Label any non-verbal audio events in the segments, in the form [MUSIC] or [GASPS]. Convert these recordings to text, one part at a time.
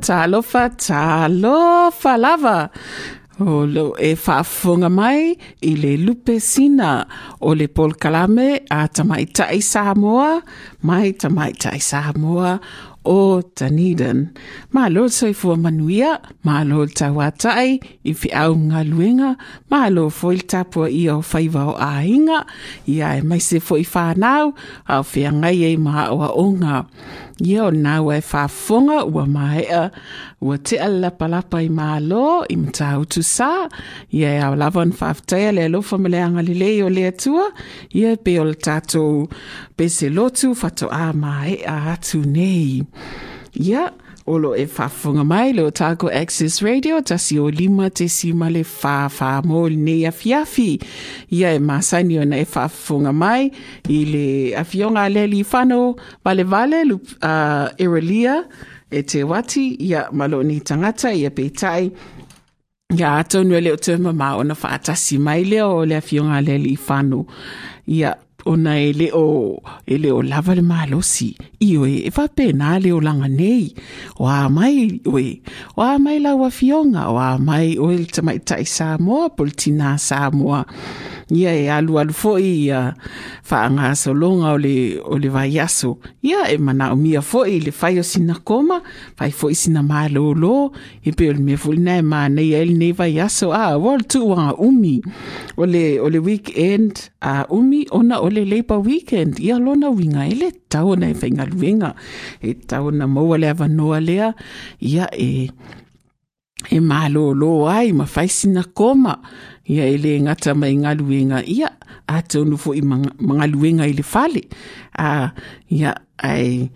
Talofa, talofa, talofa lava. O lo e whaafunga mai i le lupe sina o le Paul Kalame a tamaitai Samoa, mai tamaitai Samoa o Dunedin. Ma lo sai fua manuia, ma lo tawatai i fi au ngā luenga, ma lo foi tapua i o o āinga, i ai mai se foi whanau, au whia ngai e o onga. Ia o nā wai whaafonga ua maea, ua te alapalapa i mālo i mtau tu sā, ia e au lawan whaaftea le alofa me le anga lilei o le atua, ia pe o le tātou pese lotu whato a maea atu nei. Ia, olo e fafunga mai le o tāko Access Radio, tasi o lima te sima le wha mō nei a fiafi. Ia e masani o e whaafunga mai i le awhionga le li fano vale vale lup, uh, Erelia e te wati, ia malo ni tangata, ia peitai, Ia atonu e leo tuma ma ona whaatasi mai leo o le awhionga le li fano Ia ona e le o e le o lava le malosi i o e fa pena le o langa nei. Wa mai we wa mai la wa fionga wa mai o il tamai tai Samoa politina Samoa ia e alu alu fo'i ia whaangasolonga o le, o le vai aso. Ia e mana o le whai o sina koma, whai fo'i sina lo, e pe o le mea fuli nai maa nei e nei vai aso. A, ah, wal tu wanga umi, o le, o le weekend, a uh, umi, ona o le labor weekend, ia lona winga e le tau na e whainga luenga, e tau na maua le avanoa lea, ia e, e malo lo ai ma fai sina koma ia e le ngata mai ngaluenga. Ia a tonu fo i le fale. A ia ai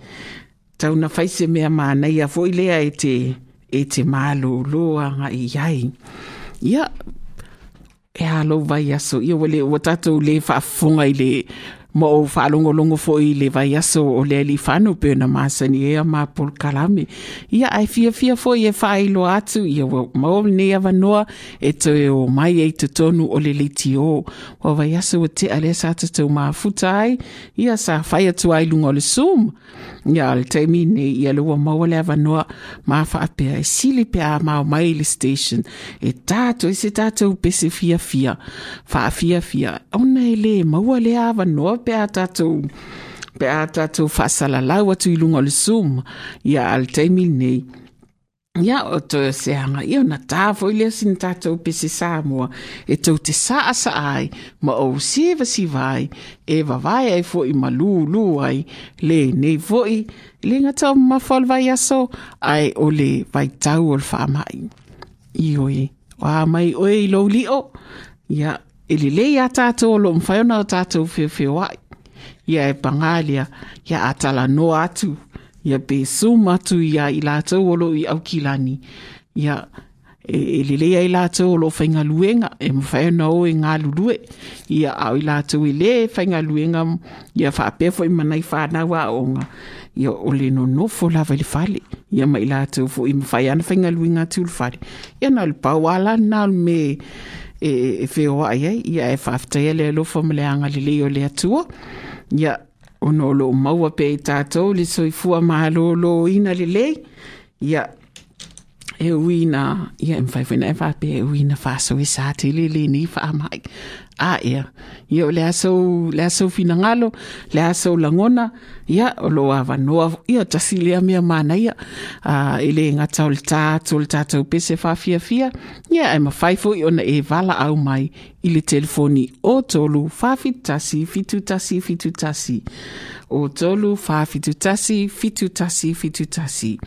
tau na fai se mea mana ia fo i lea e te e te malo lo anga i ai. Ia e alo vai aso. Ia wale o tatou le whaafonga i le mo o whaalongolongo fo i le vai aso o le ali pe na masani e a mapol kalame. Ia ai fia fia fo i e whailo atu ia wa mao ne awa noa e to e o mai e te tonu o le liti o. Wa vai aso o te ale sa te tau maa futai ia sa whai atu ai o le sum. Ia al teimi ne ia lua maua le awa noa maa whaapea e sili pe a mao mai le station e tātou e se tātou pese fia fia. Wha fia fia. Ona e le maua le awa noa pe a tātou pe a tātou whasala lau atu i lunga le sum ia al teimi nei. Ia o to se hanga, ia na tāwho i lea sin tātou pese Samoa, e te ai, ma o siva si vai, e vavai ai fo i malu lu ai, le nei fo i, le ngata ma fol vai aso, ai o le vai tau o le whamai. I oi, wa mai oi i o, ia e lelei iā tatou o loo mafai ona o tatou feofeo aʻi ia e pagalia ia atalanoa atu ia pe suma atu ia i latou o loo i aukilani ia e lelei ai latou o loo faigaluega e mafai ona o e galulue ia ao i latou i lē faigaluega ia faapea foʻi e manai fanau aʻoga ia o le nonofo lava i le fale ia ma i latou foʻi e mafai ana faigaluega atu i le fale. Ia na o le pauala na o le me e, e wheo ai ai, ia e whaftai le alofa ma le anga le leo le atua. Ia, ono lo maua pe i tātou, le soifua mahalo lo ina le lei. Ia, e uina, ia mwhaiwhina e whape e uina whaso sa te le ni whaamai. A ia, ia o le aso, le aso fina ngalo, le aso langona, ia o lo awa noa, ia tasi lea mea mana ia, uh, e le ngata o le tātou, le tātou pese whawhia fia, ia e mawhaifo i ona e vala au mai i le telefoni o tolu whawhitasi, fitu tasi, fitu tasi. O tolu whawhitu tasi, fitu tasi, fitu tasi.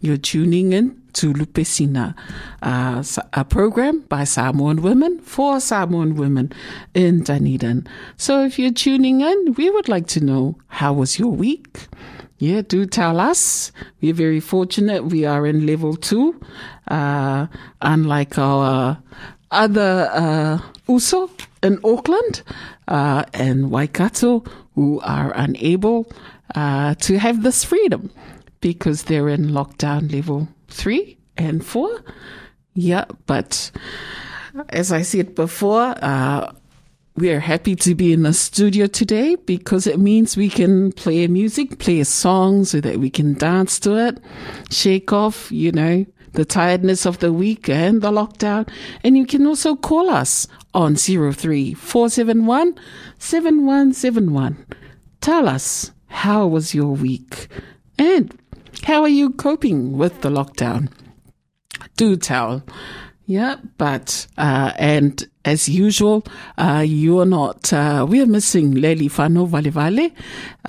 You're tuning in to Lupesina, uh, a program by Samoan women for Samoan women in Dunedin. So if you're tuning in, we would like to know how was your week? Yeah, do tell us. We're very fortunate. We are in level two, uh, unlike our other uh, USO in Auckland uh, and Waikato, who are unable uh, to have this freedom because they're in lockdown level three and four. Yeah, but as I said before, uh, we are happy to be in the studio today because it means we can play music, play a song so that we can dance to it, shake off, you know, the tiredness of the week and the lockdown. And you can also call us on 03471 7171. Tell us how was your week and how are you coping with the lockdown? Do tell. Yeah, but, uh, and as usual, uh, you're not, uh, we're missing Leli Fano Vale Vale,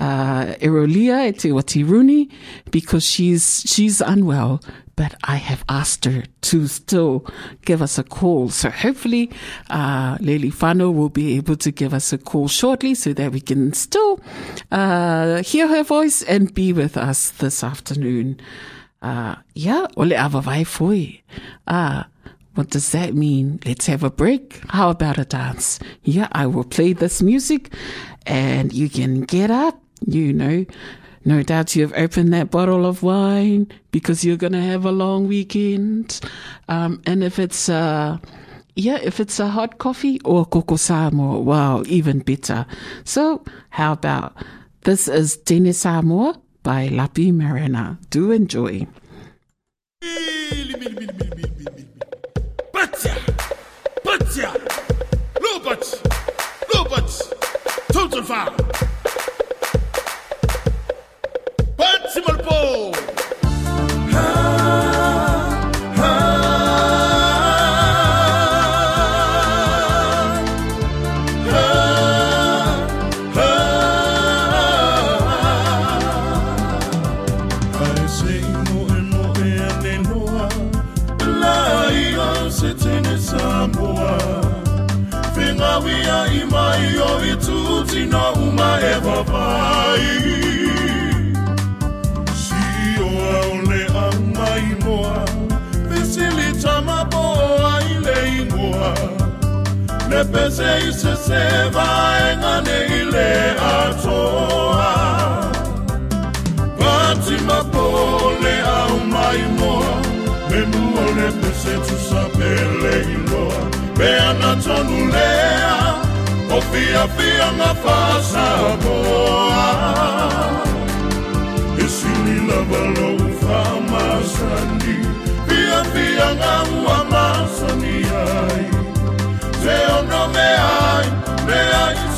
uh, Erolia Etewatiruni, because she's, she's unwell, but I have asked her to still give us a call. So hopefully, uh, Leli Fano will be able to give us a call shortly so that we can still, uh, hear her voice and be with us this afternoon. Uh, yeah, ole ava vai foi. Uh, what does that mean? Let's have a break. How about a dance? Yeah, I will play this music and you can get up, you know. No doubt you've opened that bottle of wine because you're going to have a long weekend. Um, and if it's, uh, yeah, if it's a hot coffee or coco Samoa, wow, even better. So how about this is Tene Samoa by Lapi Marina. Do enjoy. Batia, Batia, Robert, Robert, Total Farm, Baltimore Nepese ise seva engane ile atoa. Pati mapole au maimoa Memu ole pese tu sapele iloa Beana tonulea Ofia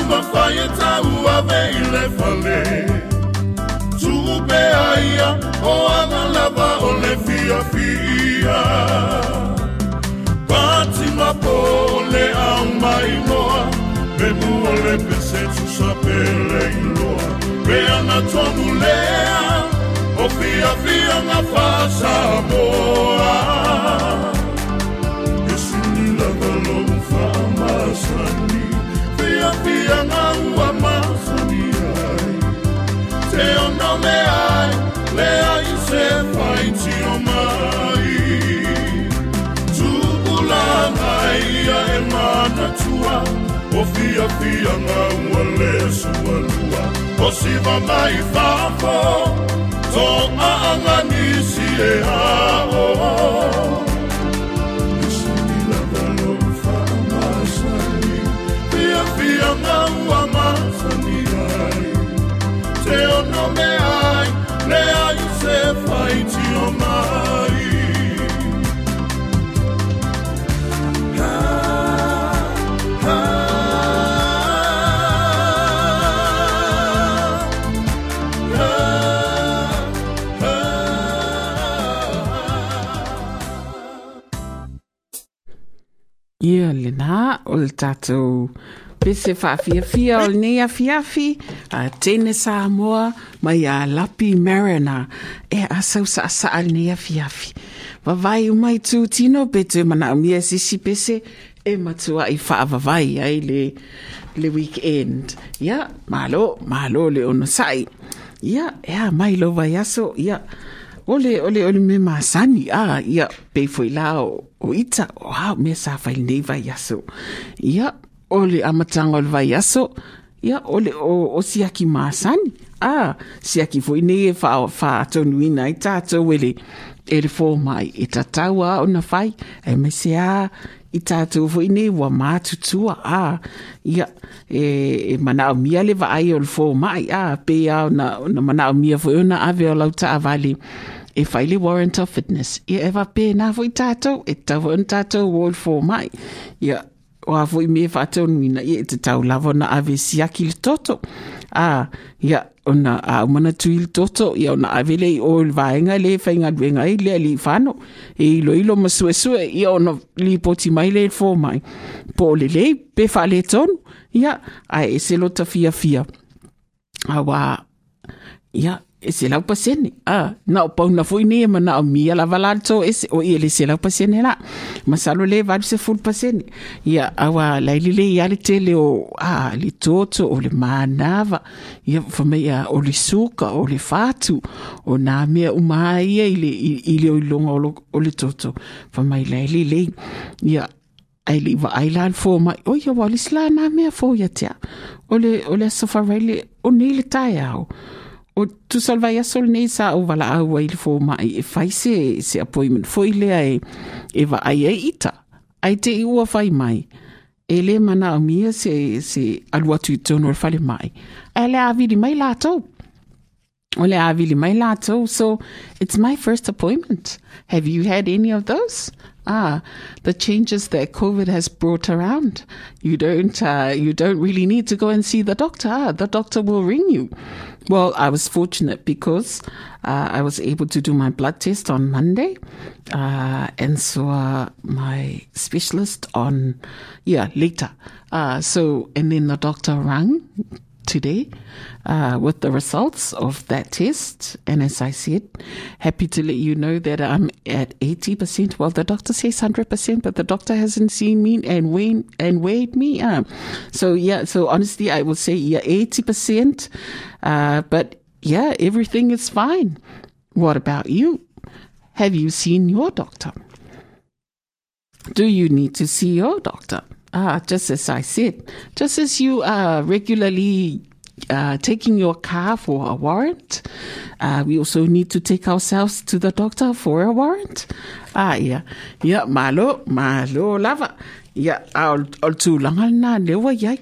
ina Masalo sa ai nui se wha mafu o se ainga Le whana ua tau whetulia ne Tau mawhai e tau ave i le whale aia o anga lava o le fia fia. Pati mapole au mai noa Me muole pese tu sapele iloa Me ana tonu lea fia fia nga ua le sualua O siva mai fafo To aanga nisi e ao Ia le nā o le tātou pese whaafiafia o nei afiafi a tēne Samoa mai a Lapi Marina e a sau sa sa al nei afiafi. Wawai umai tū tino pe te mana umia sisi pese e matua i whaavavai ai le, le weekend. Ia, malo, malo le ono sai. Ia, ea mai lo vai aso, ia. Ole, ole, ole me masani, ah, ia, pe foi la o, o ita, o ha me sa fai nei vai aso. Ia, ole amatanga o le vai aso, ia, ole, o, o siaki masani, ah, siaki foi nei e fa, fa tonuina i tatou ele, le fō mai, e tatau a ona fai, e me se a, i tātou foi nei wa mātutua, a ia, e, e mana o mia le va ai o le fō mai, a pe a na, na mana o mia foi ona ave o lau ta avali, e whaile warrant of fitness. Ia ewa pē nā fwoi tātou, e tau on tātou wall for mai. Ia, ah, o a fwoi me whātou nuina, ia e te tau lavo na ave siaki le toto. A, ia, ona a umana tui le toto, ia ona ave le o le vaenga le whainga duenga i le li whano. E ilo ilo ma sue ia ona li poti mai le fo mai. Po le le, pe whale tonu. Ia, a e se lota fia fia. A wa, ia, e se lau pasene. Ah, na o pau na foi ne ma na o mia la valato e se o ile se lau pasene la. Ma salo le va se full pasene. Ia awa la ile le ia le tele o ah le toto o le manava. Ia fa me ia o le suka o le fatu o na mea o mai ia ile ile o longa o, le toto. Fa mai la ile le. Ia ai li wa ai lan fo mai o ia wali sla na mea fo ia tia o le o le sofa rele o nei le tai au o tu salva ia sol nei sa o wala au ai le fo mai e fai se se appointment. Fo i lea e e wa ai ita. Ai te i ua fai mai. E le mana o mia se se alua tu i tono le fale mai. E le avili mai la tau Ole avili mai lato, so it's my first appointment. Have you had any of those? Ah, the changes that COVID has brought around. You don't, uh, you don't really need to go and see the doctor. Ah, the doctor will ring you. Well, I was fortunate because uh, I was able to do my blood test on Monday, uh, and saw my specialist on, yeah, later. Uh, so, and then the doctor rang today uh, with the results of that test. And as I said, happy to let you know that I'm at 80%. Well, the doctor says 100%, but the doctor hasn't seen me and weighed, and weighed me. Uh, so, yeah, so honestly, I will say, yeah, 80%. Uh, but yeah, everything is fine. What about you? Have you seen your doctor? Do you need to see your doctor? Ah, just as I said, just as you are regularly uh, taking your car for a warrant, uh, we also need to take ourselves to the doctor for a warrant. Ah, yeah, yeah, malo, malo, lava. Yeah, I'll, do langal na lewa.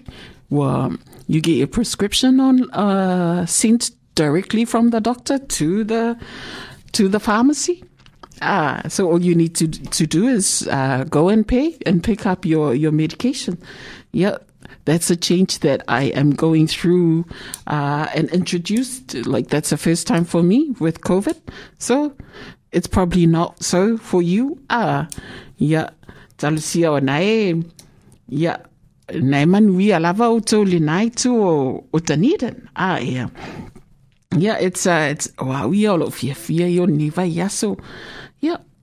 Well, you get a prescription on uh, sent directly from the doctor to the to the pharmacy. Ah, so all you need to to do is uh, go and pay and pick up your your medication. Yeah, that's a change that I am going through uh, and introduced. Like that's the first time for me with COVID. So it's probably not so for you. Ah, yeah, talusia o nae. Yeah, nae manui alava o tau le nai tu o. Ah, yeah. Yeah, it's uh, it's wow, we all of fia yo ni vai yaso. Yeah,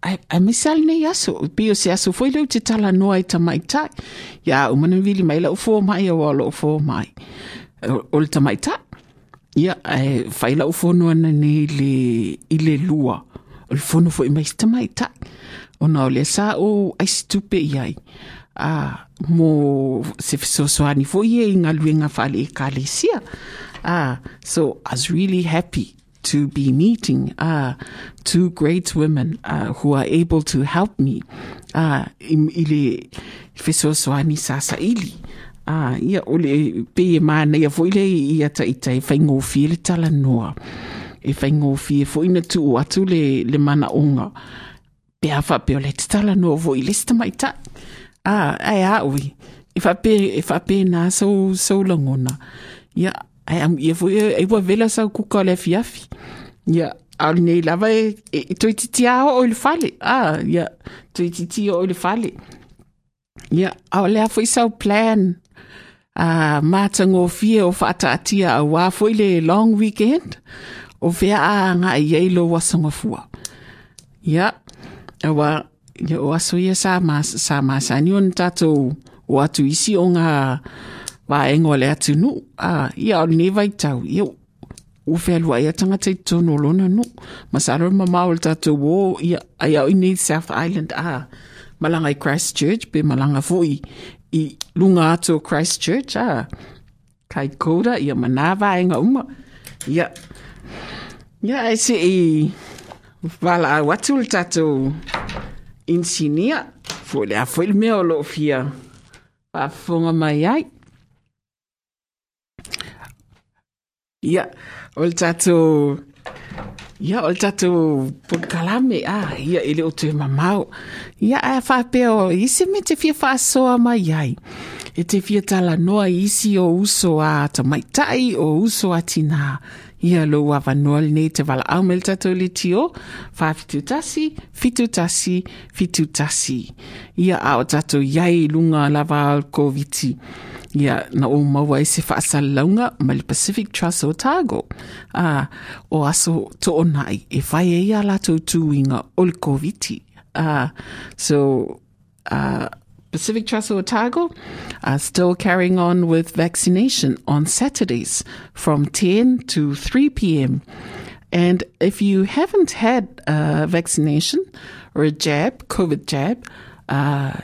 ai ai misal ne yaso. Pio se yaso foi leu te tala noa i tamai tai. Ya, o mana vili mai lau fo mai o lo fo mai. O le tamai tai. Ya, ai fai lau fo noa na ne le i le lua. O le fono foi mai tamai tai. O na o le sa o ai stupe iai. Ah, mo se so soani foi e inga luenga fale e kalesia. Ah, so I was really happy to be meeting uh, two great women uh, who are able to help me uh, ile fesoswani sasa ili. Uh, ia ole pe mana ia foi le ia ta ita e fai ngofi le tala noa. E fai ngofi e foi na tu atu le, le mana onga. Pe afa pe ole te tala noa voi le sta mai ta ah a ui. E fa pe e fa pe na so so langona ia ia wa vela sa ku ka le fiafi ia al nei lava e, e to titi a o le fale ah ia to titi o le fale ia au le foi sa plan. A matango fie o fata atia a foi le long weekend. O vea a nga ia lo wasanga fua ia wa ia o aso ia sa masani on tato o atu isi o nga wa engo le atu nu? A ia o ne vai tau. Ia o fe lua ia tanga te tono lona nu. Ma maul tatu wo ia ia o ni South Island. A malanga i Christchurch pe malanga foi i lunga atu Christchurch. A kai koda ia manava enga uma. Ia ia ai se i wala watu tatu insinia fo le a foi le mea o lo fonga mai ai Ia, o le tatou ia o le tatou polokalame a ia e le o te mamau. Ia ae faapea o isi me te fia faasoa mai ai. E te fia talanoa isi o uso a tamaitai o uso a tinā ia lou avanoa lenei te valaau me le tatou le tio. Faafitutasi fitutasi fitutasi ia a o tatou iai luga lava le koviti na o maua e se faasalauga ma le pacific trust otago a o aso toʻonai e fai e ia latou tuiga o le koviti uh, so uh, Pacific Trust Otago are still carrying on with vaccination on Saturdays from 10 to 3 p.m. And if you haven't had a vaccination or a jab, COVID jab, uh,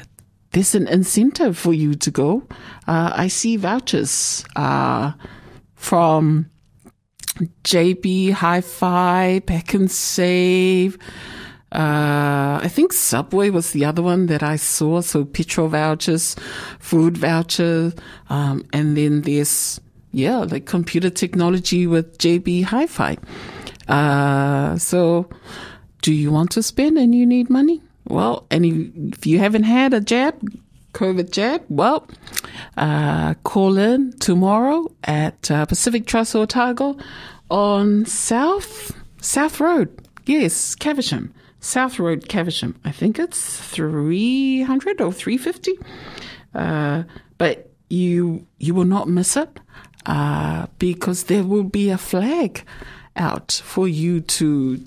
there's an incentive for you to go. Uh, I see vouchers uh, from JB Hi-Fi, Pak'nSave. Uh, I think Subway was the other one that I saw. So petrol vouchers, food vouchers, um, and then there's yeah, like computer technology with JB Hi-Fi. Uh, so do you want to spend and you need money? Well, and if you haven't had a jab, COVID jab, well, uh, call in tomorrow at uh, Pacific Trust Otago on South South Road. Yes, Caversham. South Road, Caversham. I think it's 300 or 350. Uh, but you you will not miss it uh, because there will be a flag out for you to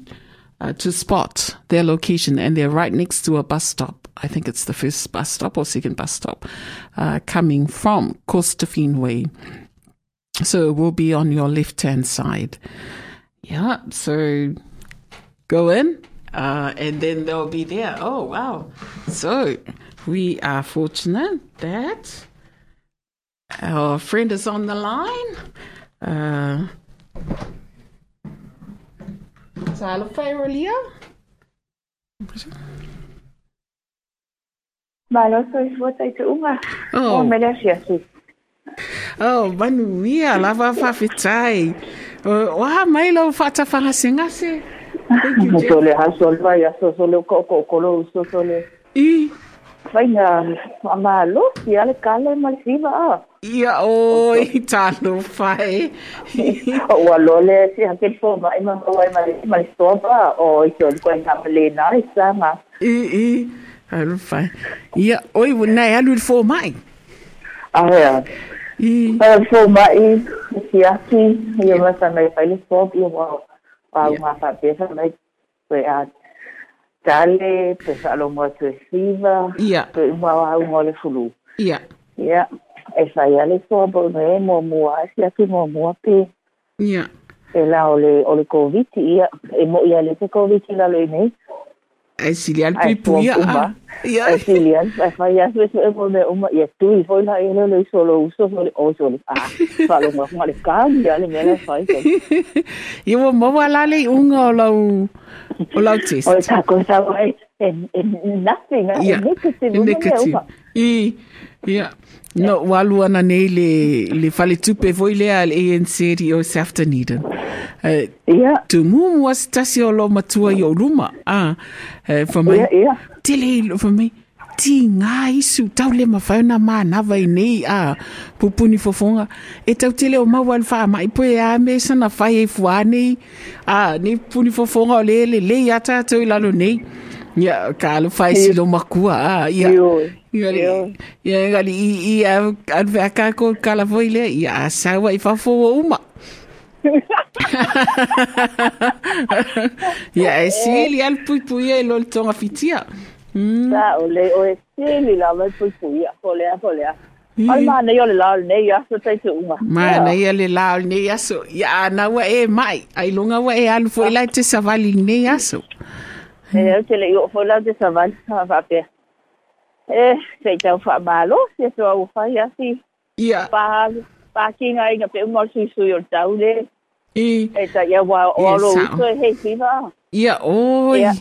uh, to spot their location, and they're right next to a bus stop. I think it's the first bus stop or second bus stop uh, coming from Corstorphine Way. So it will be on your left hand side. Yeah, so go in, uh, and then they'll be there. Oh, wow. So we are fortunate that our friend is on the line. Uh, zalofairolia banuia lava faafetai wa mailo faatafarasegase i whatawhangasengase. Thank you, Jeff. So le ha sol vai a so so le ko ko ko lo so so le. I, Vai na malo, ya le kale mal siva a. ia oi, talo whai. O wa lo le si ha ke fo mai ma o mai mai mai sto ba o i so ko na le na i sa ma. I, i, alu whai. Ia, oi, nei alu fō mai. A ya. I, Pa fo mai si a si yo ma sa mai pa le sto bi wa. Wa Yeah. ma fa pe sa mai pe a Tale, pe sa lo mo tu siva. ia, Pe mo wa mo le fulu. ia, Ia, e whai ale soa bo me mo mua, si atu mo mua pe, ia. e la o le, o le COVID ia, e mo ia le te COVID la le nei, Ai sili al Ai, pipu ia. tua puma. ah. Ia, e silian, e whai atu e so e mo me uma, ia tu i foi la e le le solo uso, so le o so le, ah, whalo ngā kuma le kāmi, ia le mea [LAUGHS] whai so. ia wa mawa lale unga o lau, o lau test. O le tako sa wai, e, e nothing, e Ia, negative, uma me No, walu ana nei le, le whale tupe voi lea le ANC ri o Dunedin. Uh, Ia, tu mumu was tasi o lo matua i o luma. Ah, uh, for me. ia, ia, Tele i lo for me. Ti ngā isu tau le mawhauna mā nawa i nei a pupuni fofonga. E tau tele o maua le wha mai poe a me sana whai e fua nei. A nei puni fofonga o le le le i ata tau i lalo nei. Ia, ka alo whai si makua. Ia. Ia, ia, ngali i, i a, a vea ka ko kala foi le. Ia, a sawa i whafo o uma. [LAUGHS] Ia, e sili al pui pui e lo le tonga fitia. Mm. sa o le, o e sili la mai pui pui, ia, po lea, po lea. Ai ma nei o le la nei, ia, so tai te uma. Ma na ia le lao nei aso. Ia na wa e mai. Ai longa wa e alu foi lai te savali nei aso. E au te le i o fo la te savan, ha fa pe. E, se tau fa malo, se so au fa ia si, Ia. pa, pa kinga inga pe umar sui sui o tau le, I. e ta ia wa o Ia, alo sao. uso e hei siva. Ia oi. Ia.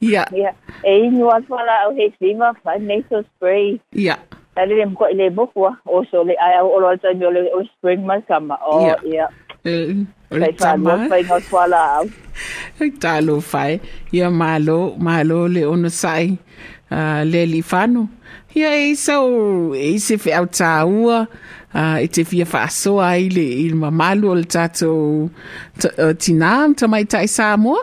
Ia. Ia, e inu al fa la au hei siva, fa nasal spray. Ia. Ta le le mko i le bukua, o so le ai au olo ta mi o le o spring mas kama. O, Ia. ia, Eh, O kai le fa tama. no fa inga fa la au. Talo fai. Ia malo, malo le ono sai. Uh, le li whanu. Ia e sau, e se au tā ua. Uh, e te whaasoa ai le i le mamalu o le tātou uh, tinām ta mai tai Samoa.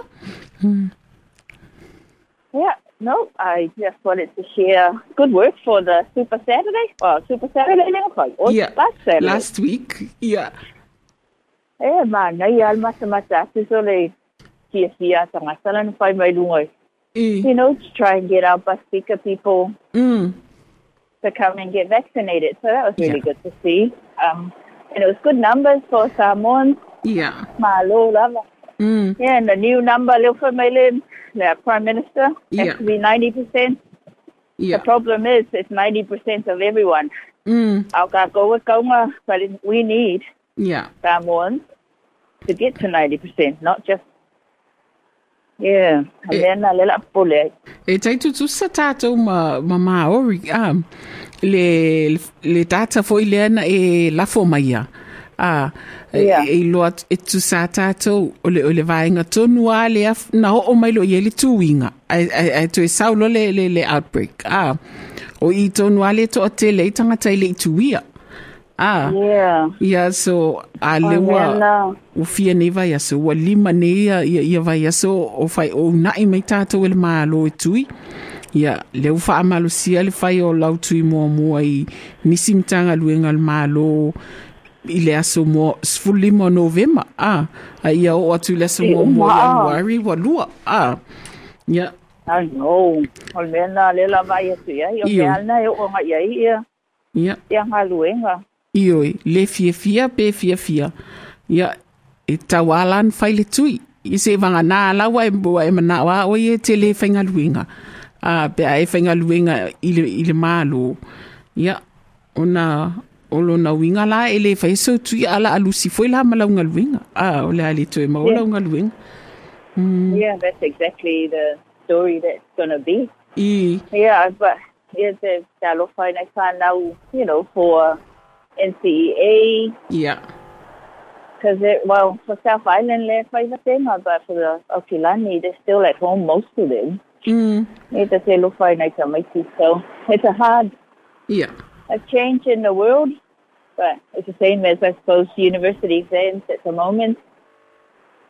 Yeah, no, I just wanted to share good work for the Super Saturday. Well, Super Saturday or Ia. last Saturday. Last week. yeah. Eh, man, ngai al masa tu so le kia sia tanga sala na whai mai. I. You know, to try and get our Pacifica people Mm. to come and get vaccinated. So that was really Yeah. good to see. Um, and it was good numbers for Samoans. Ia. Malo lava. Mm. Yeah, and the new number, Lil Mailin, the Prime Minister, Yeah. has to be 90%. Yeah. The problem is, it's 90% of everyone. Mm. Au ka koa kaunga, but we need Yeah. Samoans to get to 90%, not just, yeah, Eh. and then a little pule. E tai tu sa tātou ma, ma Maori, ah, le, le tāta fo i leana e lafo mai ia. Ah, Yeah. e loa e tu sa tātou o le, o le vaenga tonu a le af, na o o mai lo i le tuinga. Ai, ai, ai tu e saulo le, le, le outbreak. Ah, o i tonu a le to o te le i tangata i le i tuia. Ah, Yeah. ia so a le Oh, wa nena. o fia nei vai aso ua lima nei ia ia, ia vai aso o fai o nai mai tātou e mālo e tui ia le u wha amalo sia le fai o lau tui mua mua i nisi mtanga luenga le mālo i le aso mo sfulima o novema a a ia o atu le aso E, mua mua i wa lua a ia I know. O mena le la vai atu ia. Me alna e o nga ia ia. ia Ia ngā luenga. Ioi, le fia fia pe fia fia. Ia, e tawalan fai le tui. I se vanga nā lawa e mbua e mana wa o i e te le whainga. A pe a luinga i le, mālo. Ia, ona olo na winga la e le whai tui ala alusi foi la malaunga luinga. A o le ale tu e maulaunga luinga. Mm. Yeah, that's exactly the story that's going to be. Yeah, but it's a talofa and I find now, you know, for NCEA, Yeah. because it, well, for South Island, they're five thing, but for the Okilani, they're still at home, most of them. mm, It's a talofa and I so it's a hard yeah. a change in the world, but it's the same as I suppose university exams at the moment,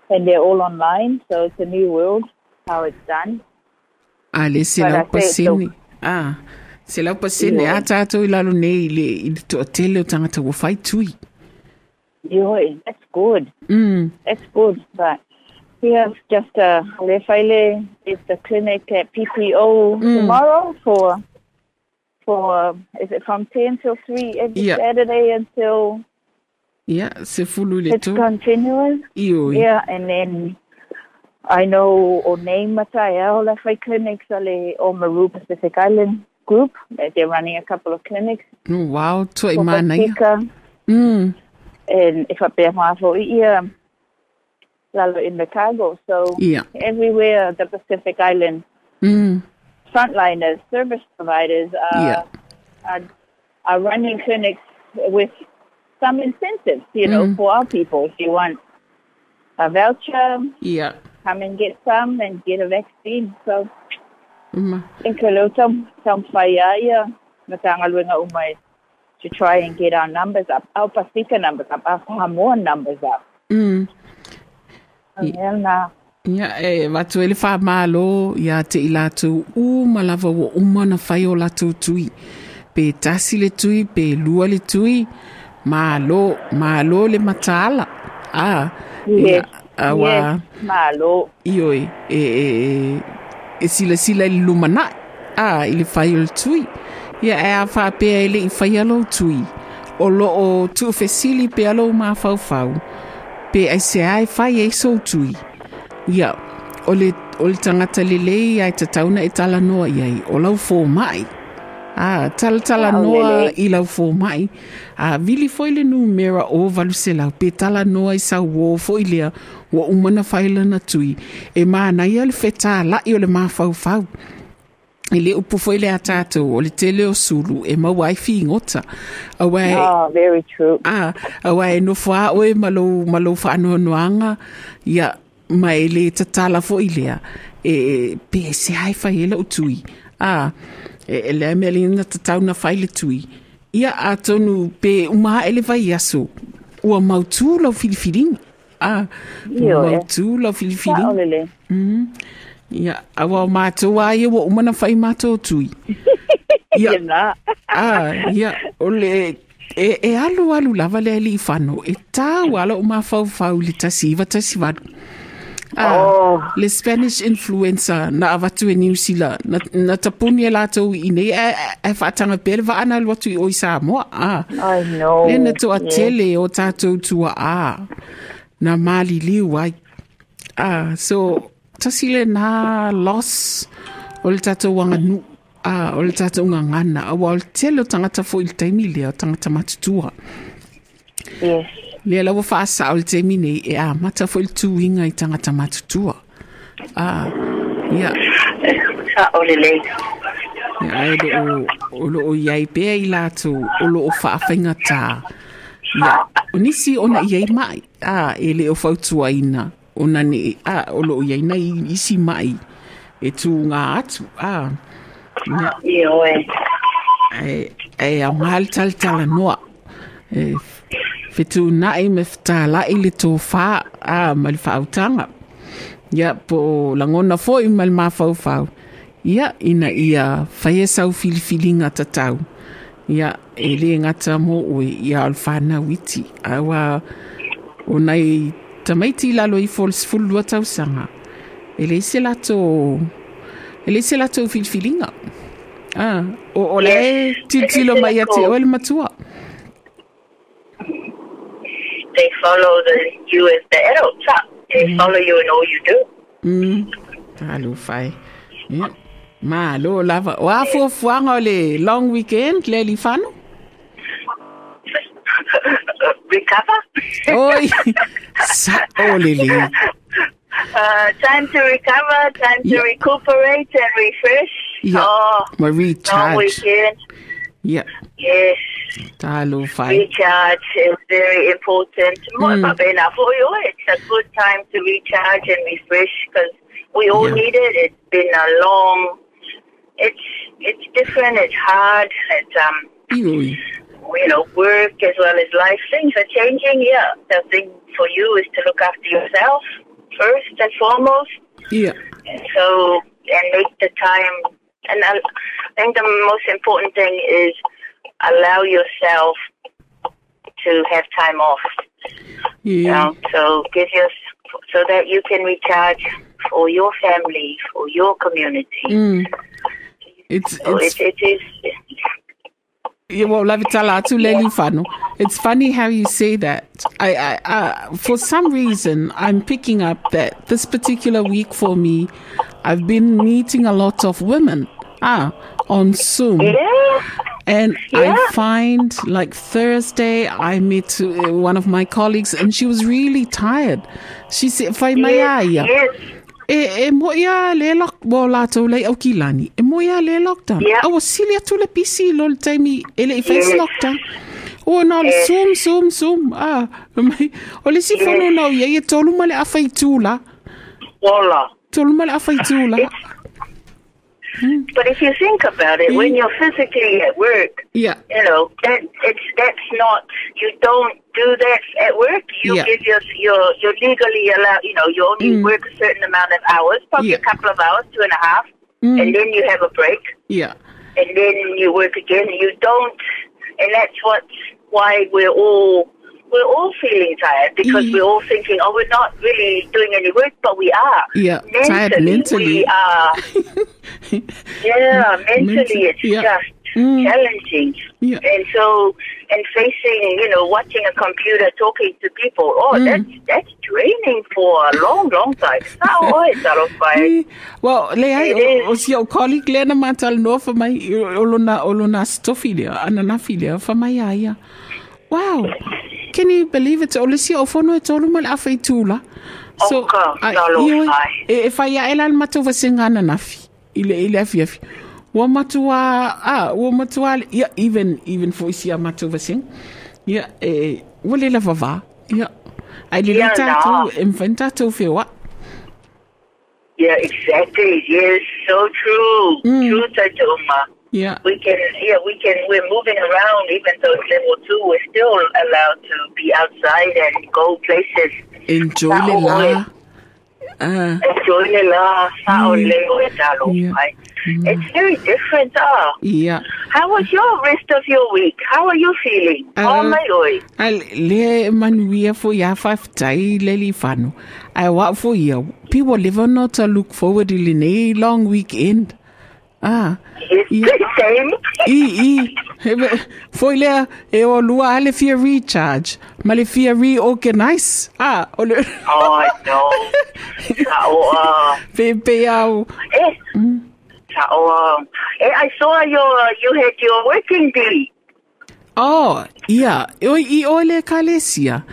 and they're all online, so it's a new world how it's done. a le se But lau I say it's pasene. A, se lau pasene a tātou i lalo nei i le, i le to o tangata wa whai tui. That's good. Mm, That's good, but yeah, it's just uh, Lefaile is the clinic at PPO Mm. tomorrow for for is it from ten till three every Yeah. Saturday until ia, se fulu le it's continuous. Ioi. Yeah, and then I know o name Mataya o Lefai clinics ale o Maru Pacific Island group. They're running a couple of clinics. Mm, wow, to i for mana ia. Pacifica. Mm, and if I pay my for yeah, lalo in the cargo. So ia. everywhere the Pacific Island Mm, frontliners, service providers are, Yeah. are are running clinics with some incentives, you know, Mm. for our people. If you want a voucher, ia. come and get some and get a vaccine. So Ma, in Kalo some some fire matanga luenga umai to try and get our numbers up, our Pacifica numbers up, our Samoa numbers up. mm, Yeah. na ia, e, watu ele wha mālo, ia te i lātou u malawa wa umana whai o lātou tui. Pe tasi le tui, pe lua le tui, mālo, mālo le mataala. Ah, Yes. awa, Yes, malo. ioi, e, e, e, e sila i le lumana. Ah, i le le tui. Ia e a whapea ele i whai alo tui. O tu fesili pe alo ma fau fau. Pe ai ai whai e so tui. Ia, o le, o le tangata lelei ai ta tauna e tala noa iai. O lau mai. Ah, tala tala Ah, o noa lelei. i lau fō mai. Ah, vili foi le numera o valu se lau. Pe tala noa i sa wo foi lea. Wa umana whailana tui. E mana ia le feta la i o le mafau fau. I le upu foi le a tātou o le tele o sulu e mau ai ngota. Awai, Oh, very true. Ah, awa e no fa oe malo malo fa no noanga ya mai le tatala fo ilea e e, pe se ai fa ele o tui. Ah, e, e le me le na tatau na fa ile tui. Ia a tonu pe uma ele vai aso. Ua mautu lo filifiling. Ah, Io, ua eh. mautu lo Sa filifiling. olele. Ia, awa mātou a ia wa umana fai mātou tui. [LAUGHS] Ia, Ia na. ah, ia, o le, e, e alu alu lava le ali i whano, e tāu ala o mawhau whau le tasi iwa tasi wadu. Ah, Oh. le Spanish influenza na avatu New Zealand, na, na tapuni e lātou i nei, e, e, e whaatanga pere wa ana lu atu i Samoa. Ah, I know. le na to a Yes. tele o tātou tua a, na mali liu ai. Ah, so, tasi le nā loss o le tātou wanga nu. a o le tātou ngā ngana, a wa o le tele o tangata fo i le taimi lea o tangata matutua. Yes. Lea lawa whaasa o le taimi nei e a mata fo i le tūinga i tangata matutua. A, ia, o le lei. ia e lo o, o lo o iai pēa i lātou, o lo o whaawhainga tā. Ia, o nisi ona iai mai, a, e le o fautua ina, ona ne, a, o lo o iai nei isi mai, e tū ngā atu, a, ia, I oe. e, e a mahal tal noa. E, fitu nai me fitala i le tō whā, a, ma le whautanga. Ia, po langona fo i ma le mawhau whau. Ia, ina ia whaia sau filifilinga tatau. Ia, e le ngata mo ue, ia al whāna witi. Awa, o nei tamaiti lalo i fol sfulua tau sanga. E le se lato, e le se lato filifilinga. Ah, o, o le Yes. titilo mai ate o le matua. They follow the you as the adult Sa. They follow you in all you do. Mm. Alo fai. Yeah. Ma lo lava. Wa fu fuanga le long weekend le li fano. [LAUGHS] Recover. Oi. [LAUGHS] Sa o. Uh, time to recover, time to Yeah. recuperate and refresh. Yeah. Oh, long weekend. Yeah. Yes. Talo fai. Recharge is very important. More Mm. for you. It's a good time to recharge and refresh because we all Yeah. need it. It's been a long. It's it's different. It's hard. It's um you know work as well as life. Things are changing. Yeah. The thing for you is to look after yourself first and foremost. Yeah. So and make the time. And I think the most important thing is allow yourself to have time off. You Yeah. know, so give your so that you can recharge for your family, for your community. Mm. It's So it's it, it is. Yeah, well, Lavitala atu leli fano. It's funny how you say that. I, I, I, for some reason, I'm picking up that this particular week for me, I've been meeting a lot of women. Ah, on Zoom. Yeah. And Yeah. I find like Thursday, I met uh, one of my colleagues and she was really tired. She said, Fai Yes. yes. E, e mo ia le lock bo lātou lei au kilani. E mo ia le lockdown. Yeah. Awa sili atu le pisi lo le taimi e le i face Yes. lockdown. O na le Yes. zoom, zoom, zoom. Ah, mai, o le si Yes. na o ia e tolu ma le awhai tūla. Voila. Tolu ma le awhai tūla. [LAUGHS] But if you think about it, when you're physically at work, Yeah. you know that it's that's not you don't do that at work. You Yeah. give your your you're legally allowed. You know you only Mm. work a certain amount of hours, probably Yeah. a couple of hours, two and a half, Mm. and then you have a break, Yeah. and then you work again. You don't, and that's what why we're all. We're all feeling tired because Mm. we're all thinking, "Oh, we're not really doing any work," but we are. Yeah, tired mentally. we are. [LAUGHS] Yeah, mentally it's yeah. just Mm. challenging. Yeah. And so, and facing, you know, watching a computer, talking to people, oh, Mm. that's that's draining for a long, long time. Sao oi, taro pai. Eh, Well, le ai, It o, o is. si au colleague le na matal no fa mai, o o lona, o lona stofi lea, ana na fa mai aia. Wow, can you believe it? O le si au fono e tolu ma le awha i tūla. Oka, ai, talo ioi, fai. E, e whai a elan matou vasenga ana nafi, i le, i le afi afi. Ua matua, ah, matua, le- ia, even, even for isi a matou vasenga. Ia, e, ua le lava vā, ia. Ai Ia, tātou, nā. e mwhain tātou whiwa. Yeah, exactly. Yes, so true. Mm. True, Tajoma. Ia, We can, yeah, we can. We're moving around, even though it's level two. We're still allowed to be outside and go places. enjoy le la. Ah, Enjoy the la, sao Mm. Yeah. It's very different. Ah. ia. How was your rest of your week? How are you feeling? Uh, oh my. A le manuia fo ia whaftai le li whanu. Ai wa fo ia. People live not to look forward to a long weekend. Ah. It's the same. I, i. Foi lea e o lua ale fia recharge. Ma le fia reorganize. Ah, o le... Oh no. Sao, [LAUGHS] uh, Pe pe au. eh. Oh, eh, I saw your you had your working day. Oh, ia. O i o le kalesia.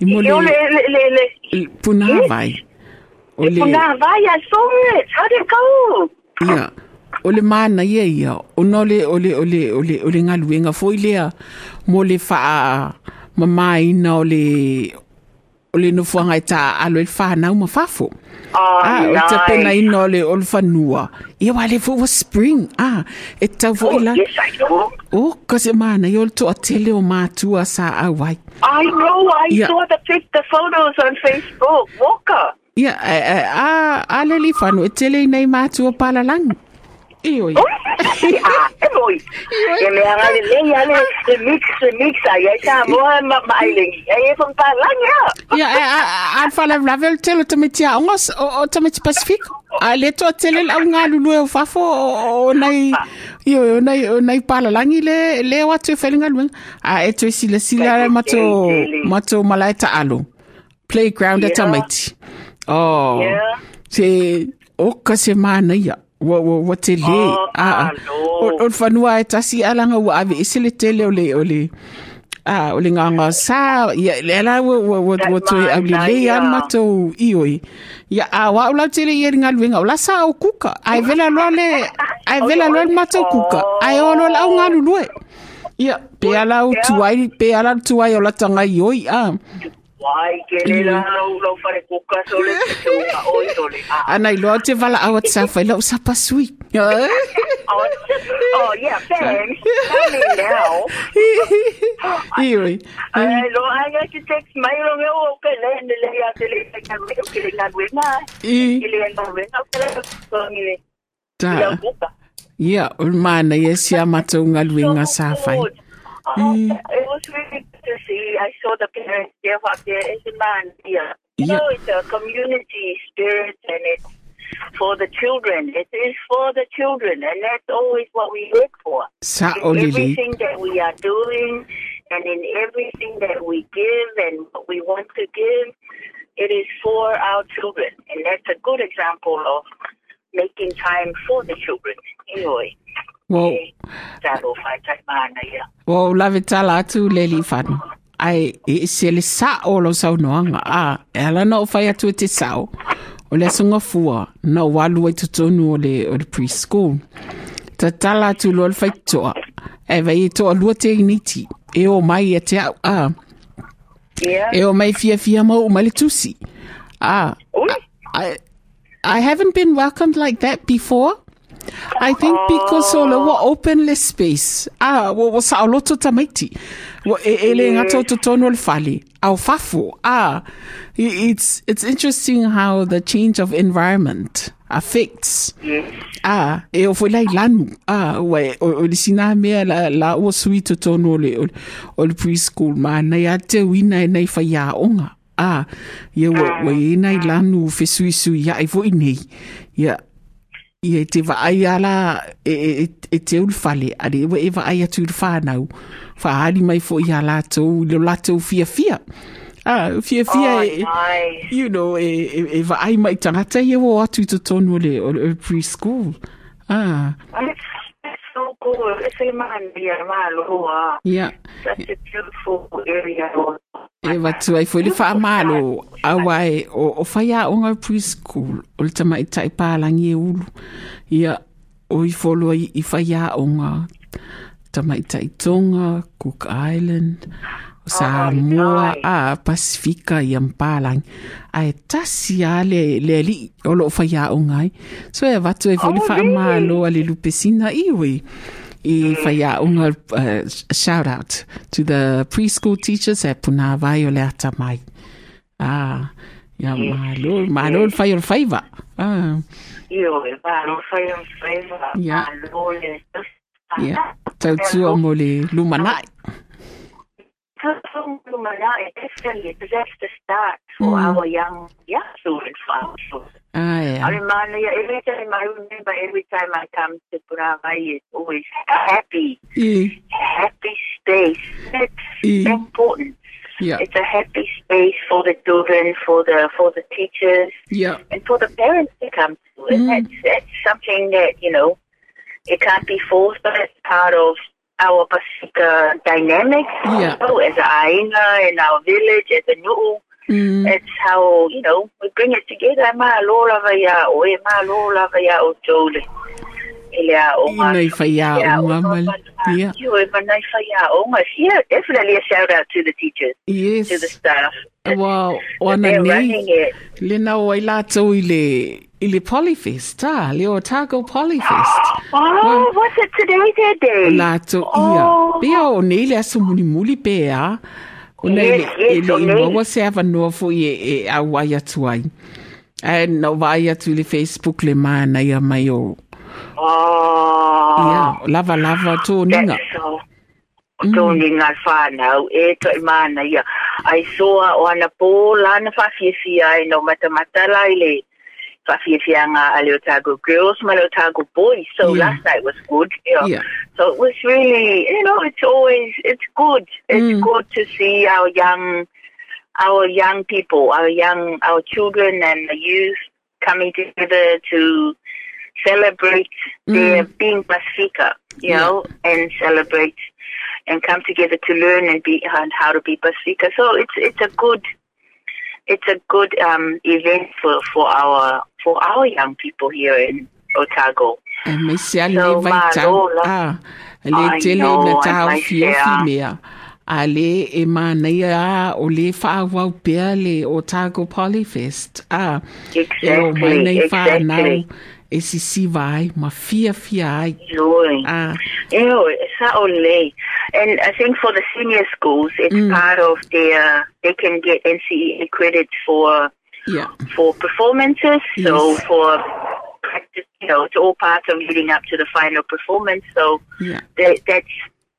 I mo le le le le puna. O Puna vai, I saw it. How did it go? ia. O le mana ia ia. O no le o le o le o le o le ngaluenga foi lea mo le fa mamai o le o le no fuanga i le fa na uma fafo. Ah, o te nice. pena ina o le o le fanua. Ia wa le fu was spring. Ah, e tau fo Oh, ila. yes, I know. O, kasi mana, yo le to a tele o mātua sa awai. I know. I saw the the photos on Facebook. Walker. Ia, a, a, a, a le li whanu, e tele nei mātua ah, me mix mix ya. Ravel a ongos, o, Pacific. A a tele [LAUGHS] lulu e fafo, o, le, le watu e luenga. A e sila sila mato, mato alo. Playground. Oh. Yeah. Se, o mana ia. Wa, wa, wa te le. Oh, Ah, ah. alo. O, e tasi alanga ua ave ese le tele o le, o le, ah, o le sa, ia, le ala wa, wa, wa, wa toi au le mana le matou ioi. Ia, a, o lau tele ia ringa luenga, o la sa o kuka. Ai vela loa le, [LAUGHS] ai vela loa le matou kuka. Ai o lo la au ngā lulue. Ia, pe ala o tuai, pe ala o tuai o la tanga ioi, ah. Wai ke le la lo lo fare kuka so le tu ka oi so le. Mm. [LAUGHS] Ah. ah Ana i loa te wala au ah, at sa whai lau sa pasui. [LAUGHS] Oh, oh yeah, thanks. Tell me now. [LAUGHS] Ioi. Ai lo ai ga ki text mai lo me o ke le le le ya te le ka me ke le na we na. I, Ke le na we na ke le so ni le. ta. Ia, o mana ia sia matou ngaluenga sa whai. Oh, it was really to see. I saw the parents there out there. It's a man here. You Yeah. know, it's a community spirit and it's for the children. It is for the children, and that's always what we work for. Sa In o lili. everything that we are doing and in everything that we give and what we want to give, it is for our children. And that's a good example of making time for the children. Anyway, Wow. that will find time man, yeah. Uh, wow, lave tala atu le li whanu. Ai, e se le sa o lo sau noanga. A, e ala na o whai atu e te sau. O le asunga fua, na o walu e tutonu o le, o le preschool. Ta tala atu lo le whai toa. Uh, e vai e toa lua te initi. E o mai e te au. A, Yeah. e o mai fia fia mau o mai le tusi. Ah. A, Ui. I, I haven't been welcomed like that before. I think because o le wa open le space. Ah, wa wa sa o loto tamaiti. Wa e le ngato to le fali. Au fafo. Ah, it's it's interesting how the change of environment affects. Ah, e o foi lai lanu. Ah, wa e- o, le sina mea la, la o sui to tono o le, o, le preschool ma nei a te wina nei whai a onga. Ah, ia wa, wa e nei lanu fe sui sui ia e foi nei. Ia, ia te wa ai ala e, e, e, te ul fale. Are wa e wa ai atu ul whanau. Whaari mai fo i a lātou, le lātou fia fia. Ah, fia fia Oh, e, nice. you know, e, e, e wa ai mai tangata ia o atu to tonu o le, le preschool. Ah, It's, so cool. It's a man yeah. such a beautiful area. Eh, e watu ai foi le wha amalo awai o, o whai a onga preschool o le tama i tai pālangi e ulu. Ia o i wholo i, i whai a onga tama i tonga, Cook Island, Samoa, nice. a Pasifika i ampalang. A e tasi a le, le ali o lo whai a onga ai. So e watu ai foi le Oh, wha amalo a le lupesina iwi. I whai a unga uh, shout out to the preschool teachers e puna vai o le ata mai. Ah, ia malo, malo le whai o le whaiva. Ah, Yo, malo, fire, fire. Yeah. Malo, le. ia, tau tua mo le lumanai. Because that's the start for Mm. our young, young students, for our children. Ah, I ia. remember every time I remember every time I come to Puravai, it's always happy, I, happy space. It's I, important. ia, It's a happy space for the children, for the for the teachers, ia, and for the parents to come to. And Mm. that's that's something that you know It can't be forced, but it's part of our Pasifika dynamics. Yeah. You know, as a Aina in our village, as a Nu'u. Mm. It's how, you know, we bring it together. Ma lola vaya o e ma lola vaya o tole. Ele a o ma. Ina i whai Yeah, o ma- Yeah. You e manai whai o ngā. Yeah, definitely a shout out to the teachers, Yes. to the staff. Wana They're nei. it. Lena o ai lātou i le, i le Polyfest, tā, le Otago Polyfest. [GASPS] Oh, what's it today, their day? Lātou Oh. ia. Pea o nei le aso muli pēa. O nei Yes, le, e le o i maua se awa noa fo i e, e au ai atu ai. E no vai atu i le Facebook le mana ia mai o. Ia, ah. lava lava tō ninga. That's so. Mm. Tōni ngā whānau, e to i mana ia. Ai soa o ana pō lana whawhiawhia ai no matamata lai le whawhiawhia ngā a le Otago girls ma le Otago boys. So Yeah. last night was good. Yeah. Yeah. So it was really, you know, it's always, it's good. It's Mm. good to see our young, our young people, our young, our children and the youth coming together to celebrate their being Pasifika, you Yeah. know, and celebrate and come together to learn and be and how to be Pasifika. So it's it's a good it's a good um, event for, for our for our young people here in Otago. Mai se ale So, vai tau. Marola. Ah, le I tele know, na and tau my fiofi share. mea. A le e mana ia o le whaawau pēa le Otago Polyfest. Ah, e o mai Exactly, whanau exactly. e si siva ai, ma fia fia ai. Joy. Ah, Ew, sa ole. And I think for the senior schools, it's Mm. part of their, they can get NCEA credit for, yeah. for performances. So for practice, you know, it's all part of leading up to the final performance. So Yeah. that, that's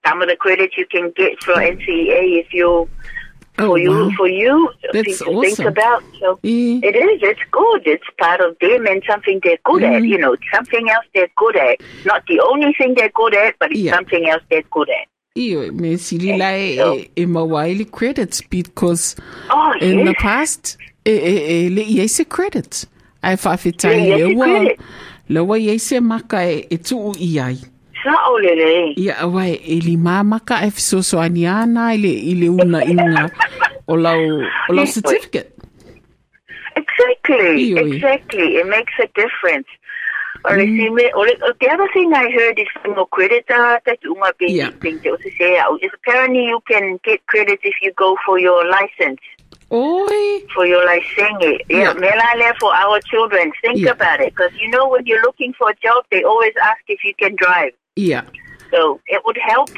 some of the credit you can get for NCEA if you, Oh, for you, wow. for you, That's to think awesome. about. So it is. It's good. It's part of them and something they're good at. Mm. You know, something else they're good at. Not the only thing they're good at, but it's Yeah. something else they're good at. Iyo, me sili la e, So- e, mawaili credits because Oh, in the past, e, e, e le i se credits. Ai whawhitai Le i le wa, le wa i se maka e, e tuu i ai. Sa olele. Ia awa e li mamaka e fisoso ani ana i le, i le una inga o lau, o lau certificate. Exactly. Ioi. Exactly. It makes a difference. Or Mm. see me, or the other thing I heard is no credit uh, that unga being Yeah. thing that was to say uh, is apparently you can get credit if you go for your license. Oi, For your license. Yeah. Yeah. Melale for our children. Think Yeah. about it. Because you know when you're looking for a job, they always ask if you can drive. Yeah. So it would help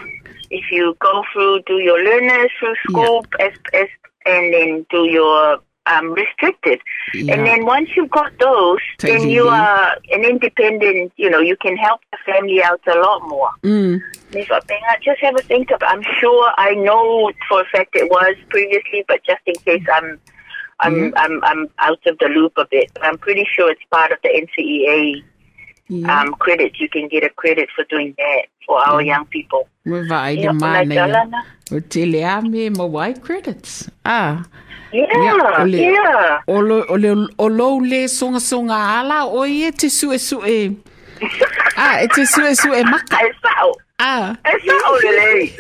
if you go through, do your learners through school, as, as, and then do your um, restricted. Yeah. And then once you've got those, then you Totally. are an independent, you know, you can help the family out a lot more. Mm, If I think- just have a think of I'm sure I know for a fact it was previously, but just in case I'm I'm Mm. I'm I'm out of the loop a bit. I'm pretty sure it's part of the NCEA ia. um, credit. You can get a credit for doing that for our young people. Me vai le Yeah, mana like ia. Alana. O te lea me mawai credits. Ah, Yeah, Yeah, ole- yeah. o lo, o le, le songa songa ala o ie te sue sue. [LAUGHS] ah, e te sue sue maka. It's that, Ah, it's that olele.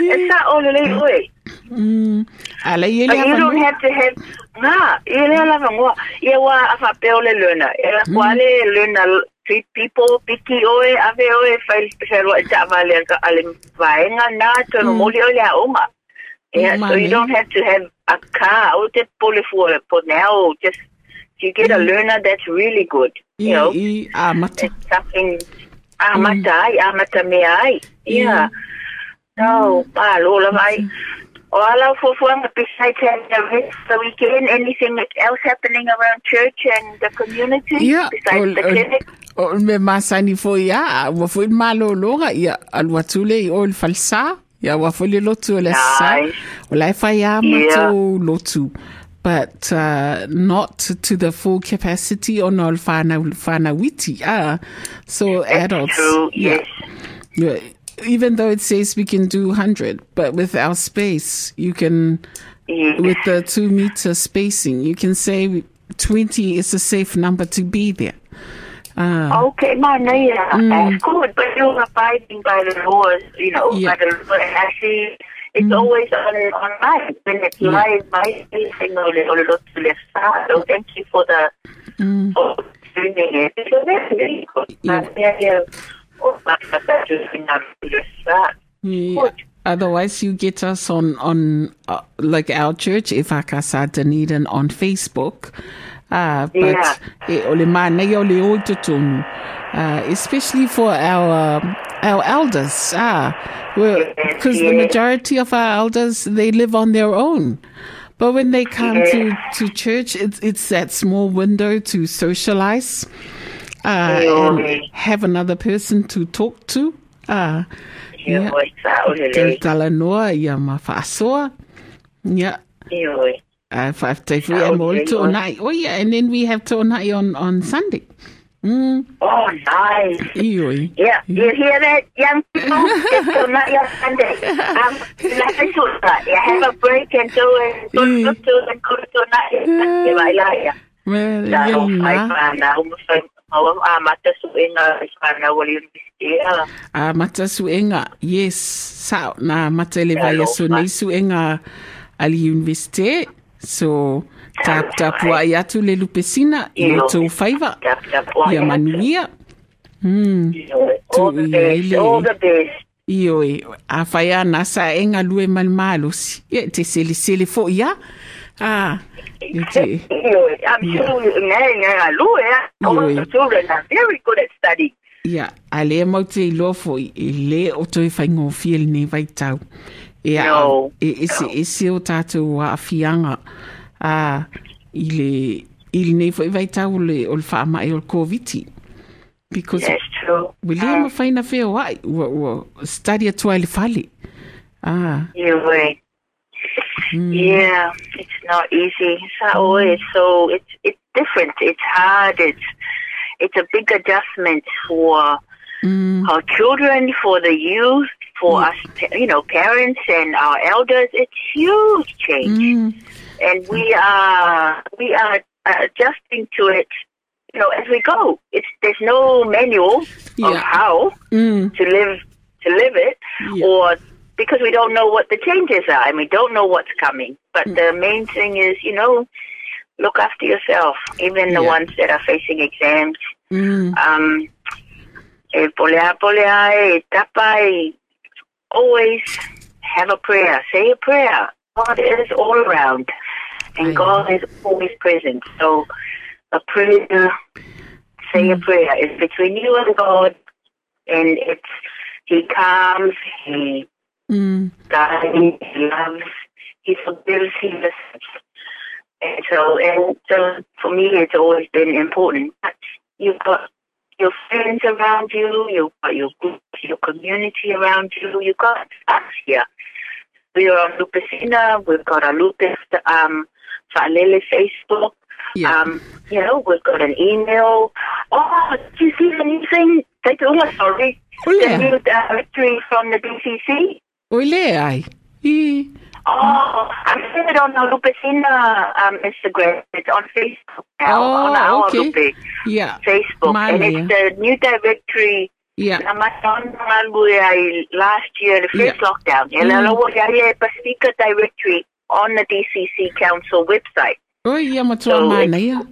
It's that olele way. mm, ala But le you don't have to have nga ile la ngwa ye wa afa peole learner e kwale learner treat people piki oe ave oe file pero ta vale ka ale vaenga na to no moli ole a uma yeah so you don't have to have a car o te pole for for now just you get a mm-hmm. learner that's really good you know? I, oh, i, it's something amata ai amata me ai yeah. No pa lo la mai o ala fo fo ang besides the rest of the weekend. Anything else happening around church and the community Ia, besides the clinic? o, me masani fo ia, wa fo i malo longa ia, alua tule i o falsa. Wa fo le lotu o le sa. O lai fai a Yeah. mato lotu. But uh, not to the full capacity or no fana fana witi. Ah, so That's adults. true yeah. yes Yeah, even though it says we can do 100, but with our space, you can, yes with the two meter spacing, you can say 20 is a safe number to be there. Ah, Okay, man, yeah, Mm. that's good, but you're abiding by the laws, you know, Yeah. by the. Actually, it's Mm. always on online. When it's Yeah. live, my thing or the to start. So thank you for the mm, for doing it. That's really good. Yeah. Yeah. Oh, that's that's just enough to yeah. Good. Otherwise, you get us on on uh, like our church, Ifakasa Dunedin, on Facebook. Uh, but Yeah. e ole mana i ole o te. Uh, especially for our our elders, ah, because the majority of our elders they live on their own. But when they come to, to church, it's it's that small window to socialize uh, and have another person to talk to. Uh, Yeah, yeah. What's that? Oh, Te really? tala noa ia ma whaasoa. Yeah. Yeah. Uh, five Oh, and all okay, to well. onai. Oh yeah, and then we have to onai on, on Sunday. Mm, Oh, nice. ioi. Yeah, you hear that, young people? It's not your Sunday. Um, should, uh, you have a break and do it. Go Mm. go to go to night. Yeah, I like it. Well, yeah, oh, I na. found out. Oh, ah, mata suinga, sana wali university. A mata suenga, yes. Sao na mata le vai Hello, so ma. nei suenga ali universite. So, tap tap wa i atu le lupesina, i Io. o tau whaiva. Tap, tap, why? Ia manuia. Hmm. All the best, all the best. Io e, a whai ana sa e lue malmalosi. Ia, te sele sele fo ia. Ah, ia te, I'm sure you know, Lua, all Io. the children are very good at studying. ia, a le mau te i lofo i, i le o toi whai ngō fiel nei vai tau. E a, No. e ese, o tātou a fianga. Ah, i le, i le nei fo i vai tau le, o le whaama e o le. Because That's true. we le ma whaina whea wai, ua, ua, study atua i le whale. Ah, You're right. Yeah, it's not easy. It's always so it's it's different. It's hard. It's it's a big adjustment for mm, our children, for the youth, for us, you know, parents and our elders. It's huge change, mm, and we are we are adjusting to it. You know, as we go. It's there's no manual Yeah. of how mm, to live to live it Yeah. or because we don't know what the changes are and we don't know what's coming but Mm. the main thing is you know look after yourself even the Yeah. ones that are facing exams mm, um e polea polea e tapa e always have a prayer. Say a prayer. God is all around and god is always present. So a prayer say a prayer. Is between you and god and it's he comes he mm, guides he loves he forgives he listens. And so and so for me it's always been important. But you've got your friends around you, you've got your group, your community around you, you've got us here. We are on Lupesina, we've got our Lupus um Falele Facebook. Yeah. Um, you know, we've got an email. Oh, did you see anything? thing? Take oh, sorry. Oh, The new directory from the le ai. I, Oh, I seen it on the Lupesina um, Instagram. It's on Facebook now, Oh, on our okay. Lupe yeah. Facebook. Mine, and it's the new directory Yeah. matangan ai last year, the first Yeah. lockdown. And mm. a speaker directory on the DCC Council website. Oi, ia matua So.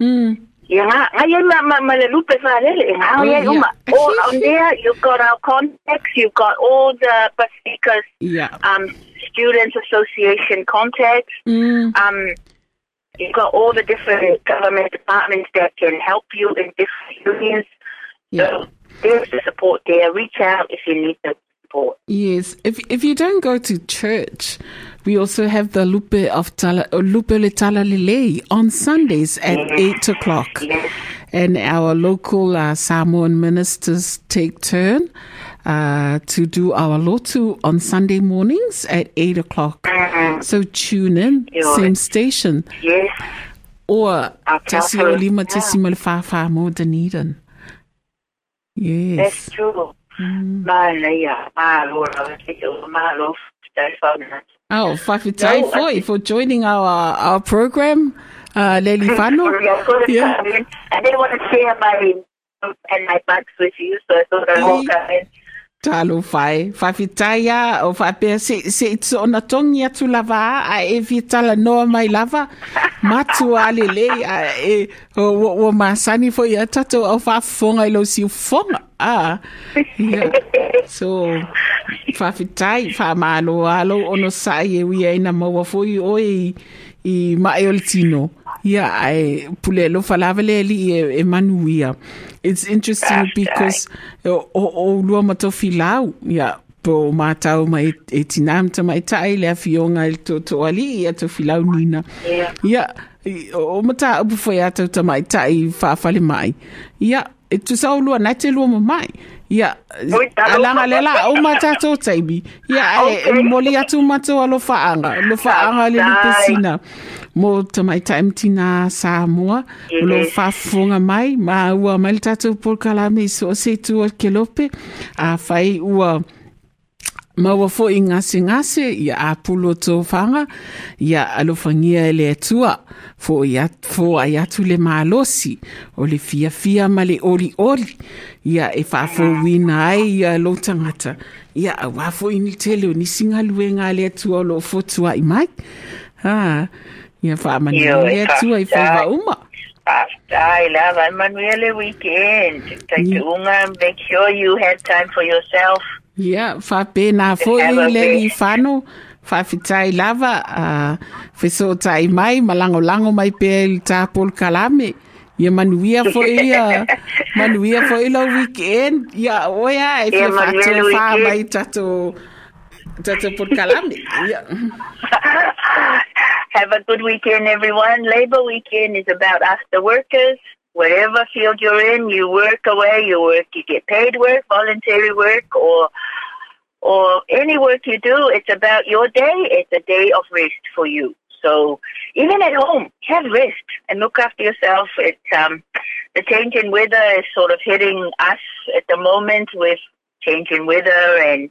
Mm. Yeah, nga ma ma ma le lupe fa le le nga Oh, yeah. All on there, you've got our contacts, you've got all the Pacifica's Yeah. um students association contacts. Mm. Um, you've got all the different government departments that can help you in different unions. Yeah. So there's the support there. Reach out if you need the support. Yes. If if you don't go to church, we also have the Lupe of Tala, uh, Lupe Le Talalele on Sundays at eight o'clock. Yes. And our local uh, Samoan ministers take turn uh, to do our lotu on Sunday mornings at eight o'clock. Mhm. So tune in, Yeah. same station. Yes. Or Catholic, Olima. Tesi Malfafa more Dunedin. Yes. That's true. Mm. Malaya, malo. Oh, Fafitai Foy for joining our our program. Uh, Lely Fano. [LAUGHS] Yeah. And they want to share my and my butt's with you, so I thought I'd walk in. Talo fai, whawhitaia o whapea se, se it's ona tongi atu lava a e noa mai lava. [LAUGHS] Matu a lele a e o, o, o masani fo ia tato au whafonga i lo si fonga. A so whawhitai whamalo alo ono sai e wia ina maua fo i o i, mai o le tino. Ia ai pule lo falava le li e, e manuia it's interesting Gosh, because o, o, o lua matofi lau ia po mātau mai e tinam ta mai tai le awhionga i to to ali i ato filau nina. Yeah. ia i- o mata upu foi ato ta mai tai whawhale mai. Ia e tu sa lua nai te lua ma mai. ia Oi, talo. alanga lela o mata to taibi. Ia e Okay. moli atu mato alo faanga lo faanga le Sai. lupesina mo ta mai time tina Samoa Yes. lo fafonga mai. Ma ua mai le tatou polkalame so se tu ke lope. A fai ua maua fo i ngase ngase ia a pulo tō whanga ia alofangia e le atua fo, i at, fo ai atu le malosi o le fia fia ma le oli oli ia e whafo wina ai ia lo tangata ia a wafo i ni tele o ni singa luenga le atua o lo fotua i mai ha ia whaamani Yo, le atua i whaftai. whawa uma I love Manuele weekend. Take Yeah. unga, make sure you have time for yourself. Ia, whapena fo Have i a le li whano, whawhitai lava, uh, wheso tai mai, malango lango mai pe i tāpol kalame. Ia manuia fo i, uh, manuia fo i lo weekend. Ia, e Ia, fia manuia whato wha weekend. mai tato, tato pol kalame. Ia. [LAUGHS] Have a good weekend, everyone. Labor weekend is about us, the workers. Whatever field you're in, you work away, you work, you get paid work, voluntary work, or or any work you do. It's about your day. It's a day of rest for you. So even at home, have rest and look after yourself. It's um, the change in weather is sort of hitting us at the moment with change in weather and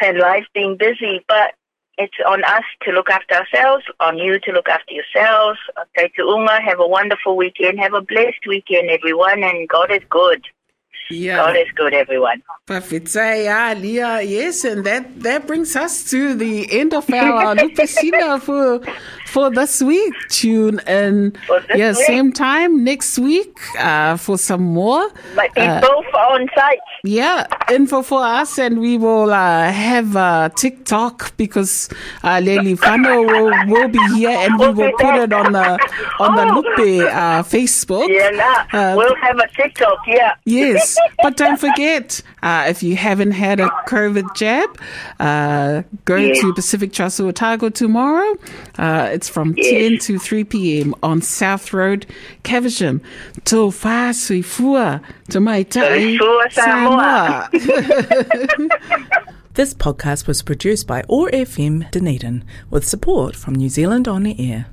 and life being busy, but it's on us to look after ourselves, on you to look after yourselves. Okay, to Unga, have a wonderful weekend. Have a blessed weekend, everyone, and God is good. Ia. God is good, everyone. Whawhitai a lia, yes, and that, that brings us to the end of our [LAUGHS] Lupesina for, for this week. Tune in, yeah, week. same time next week uh, for some more. But be Uh, both on site. yeah, info for us, and we will uh, have uh, TikTok because uh, Lely Fano will, will be here, and we will put it on the on the Oh. Lupe uh, Facebook. Yeah, nah. Uh, we'll have a TikTok, yeah. Yes, [LAUGHS] but don't forget, uh, if you haven't had a COVID jab, uh, go Yes. to Pacific Trust Otago tomorrow. It's from Yes. 10 to 3 p.m. on South Road, Caversham. Tō whā sui fua, tō mai tai, Sui fua Samoa. [LAUGHS] This podcast was produced by OAR FM Dunedin with support from New Zealand On the Air.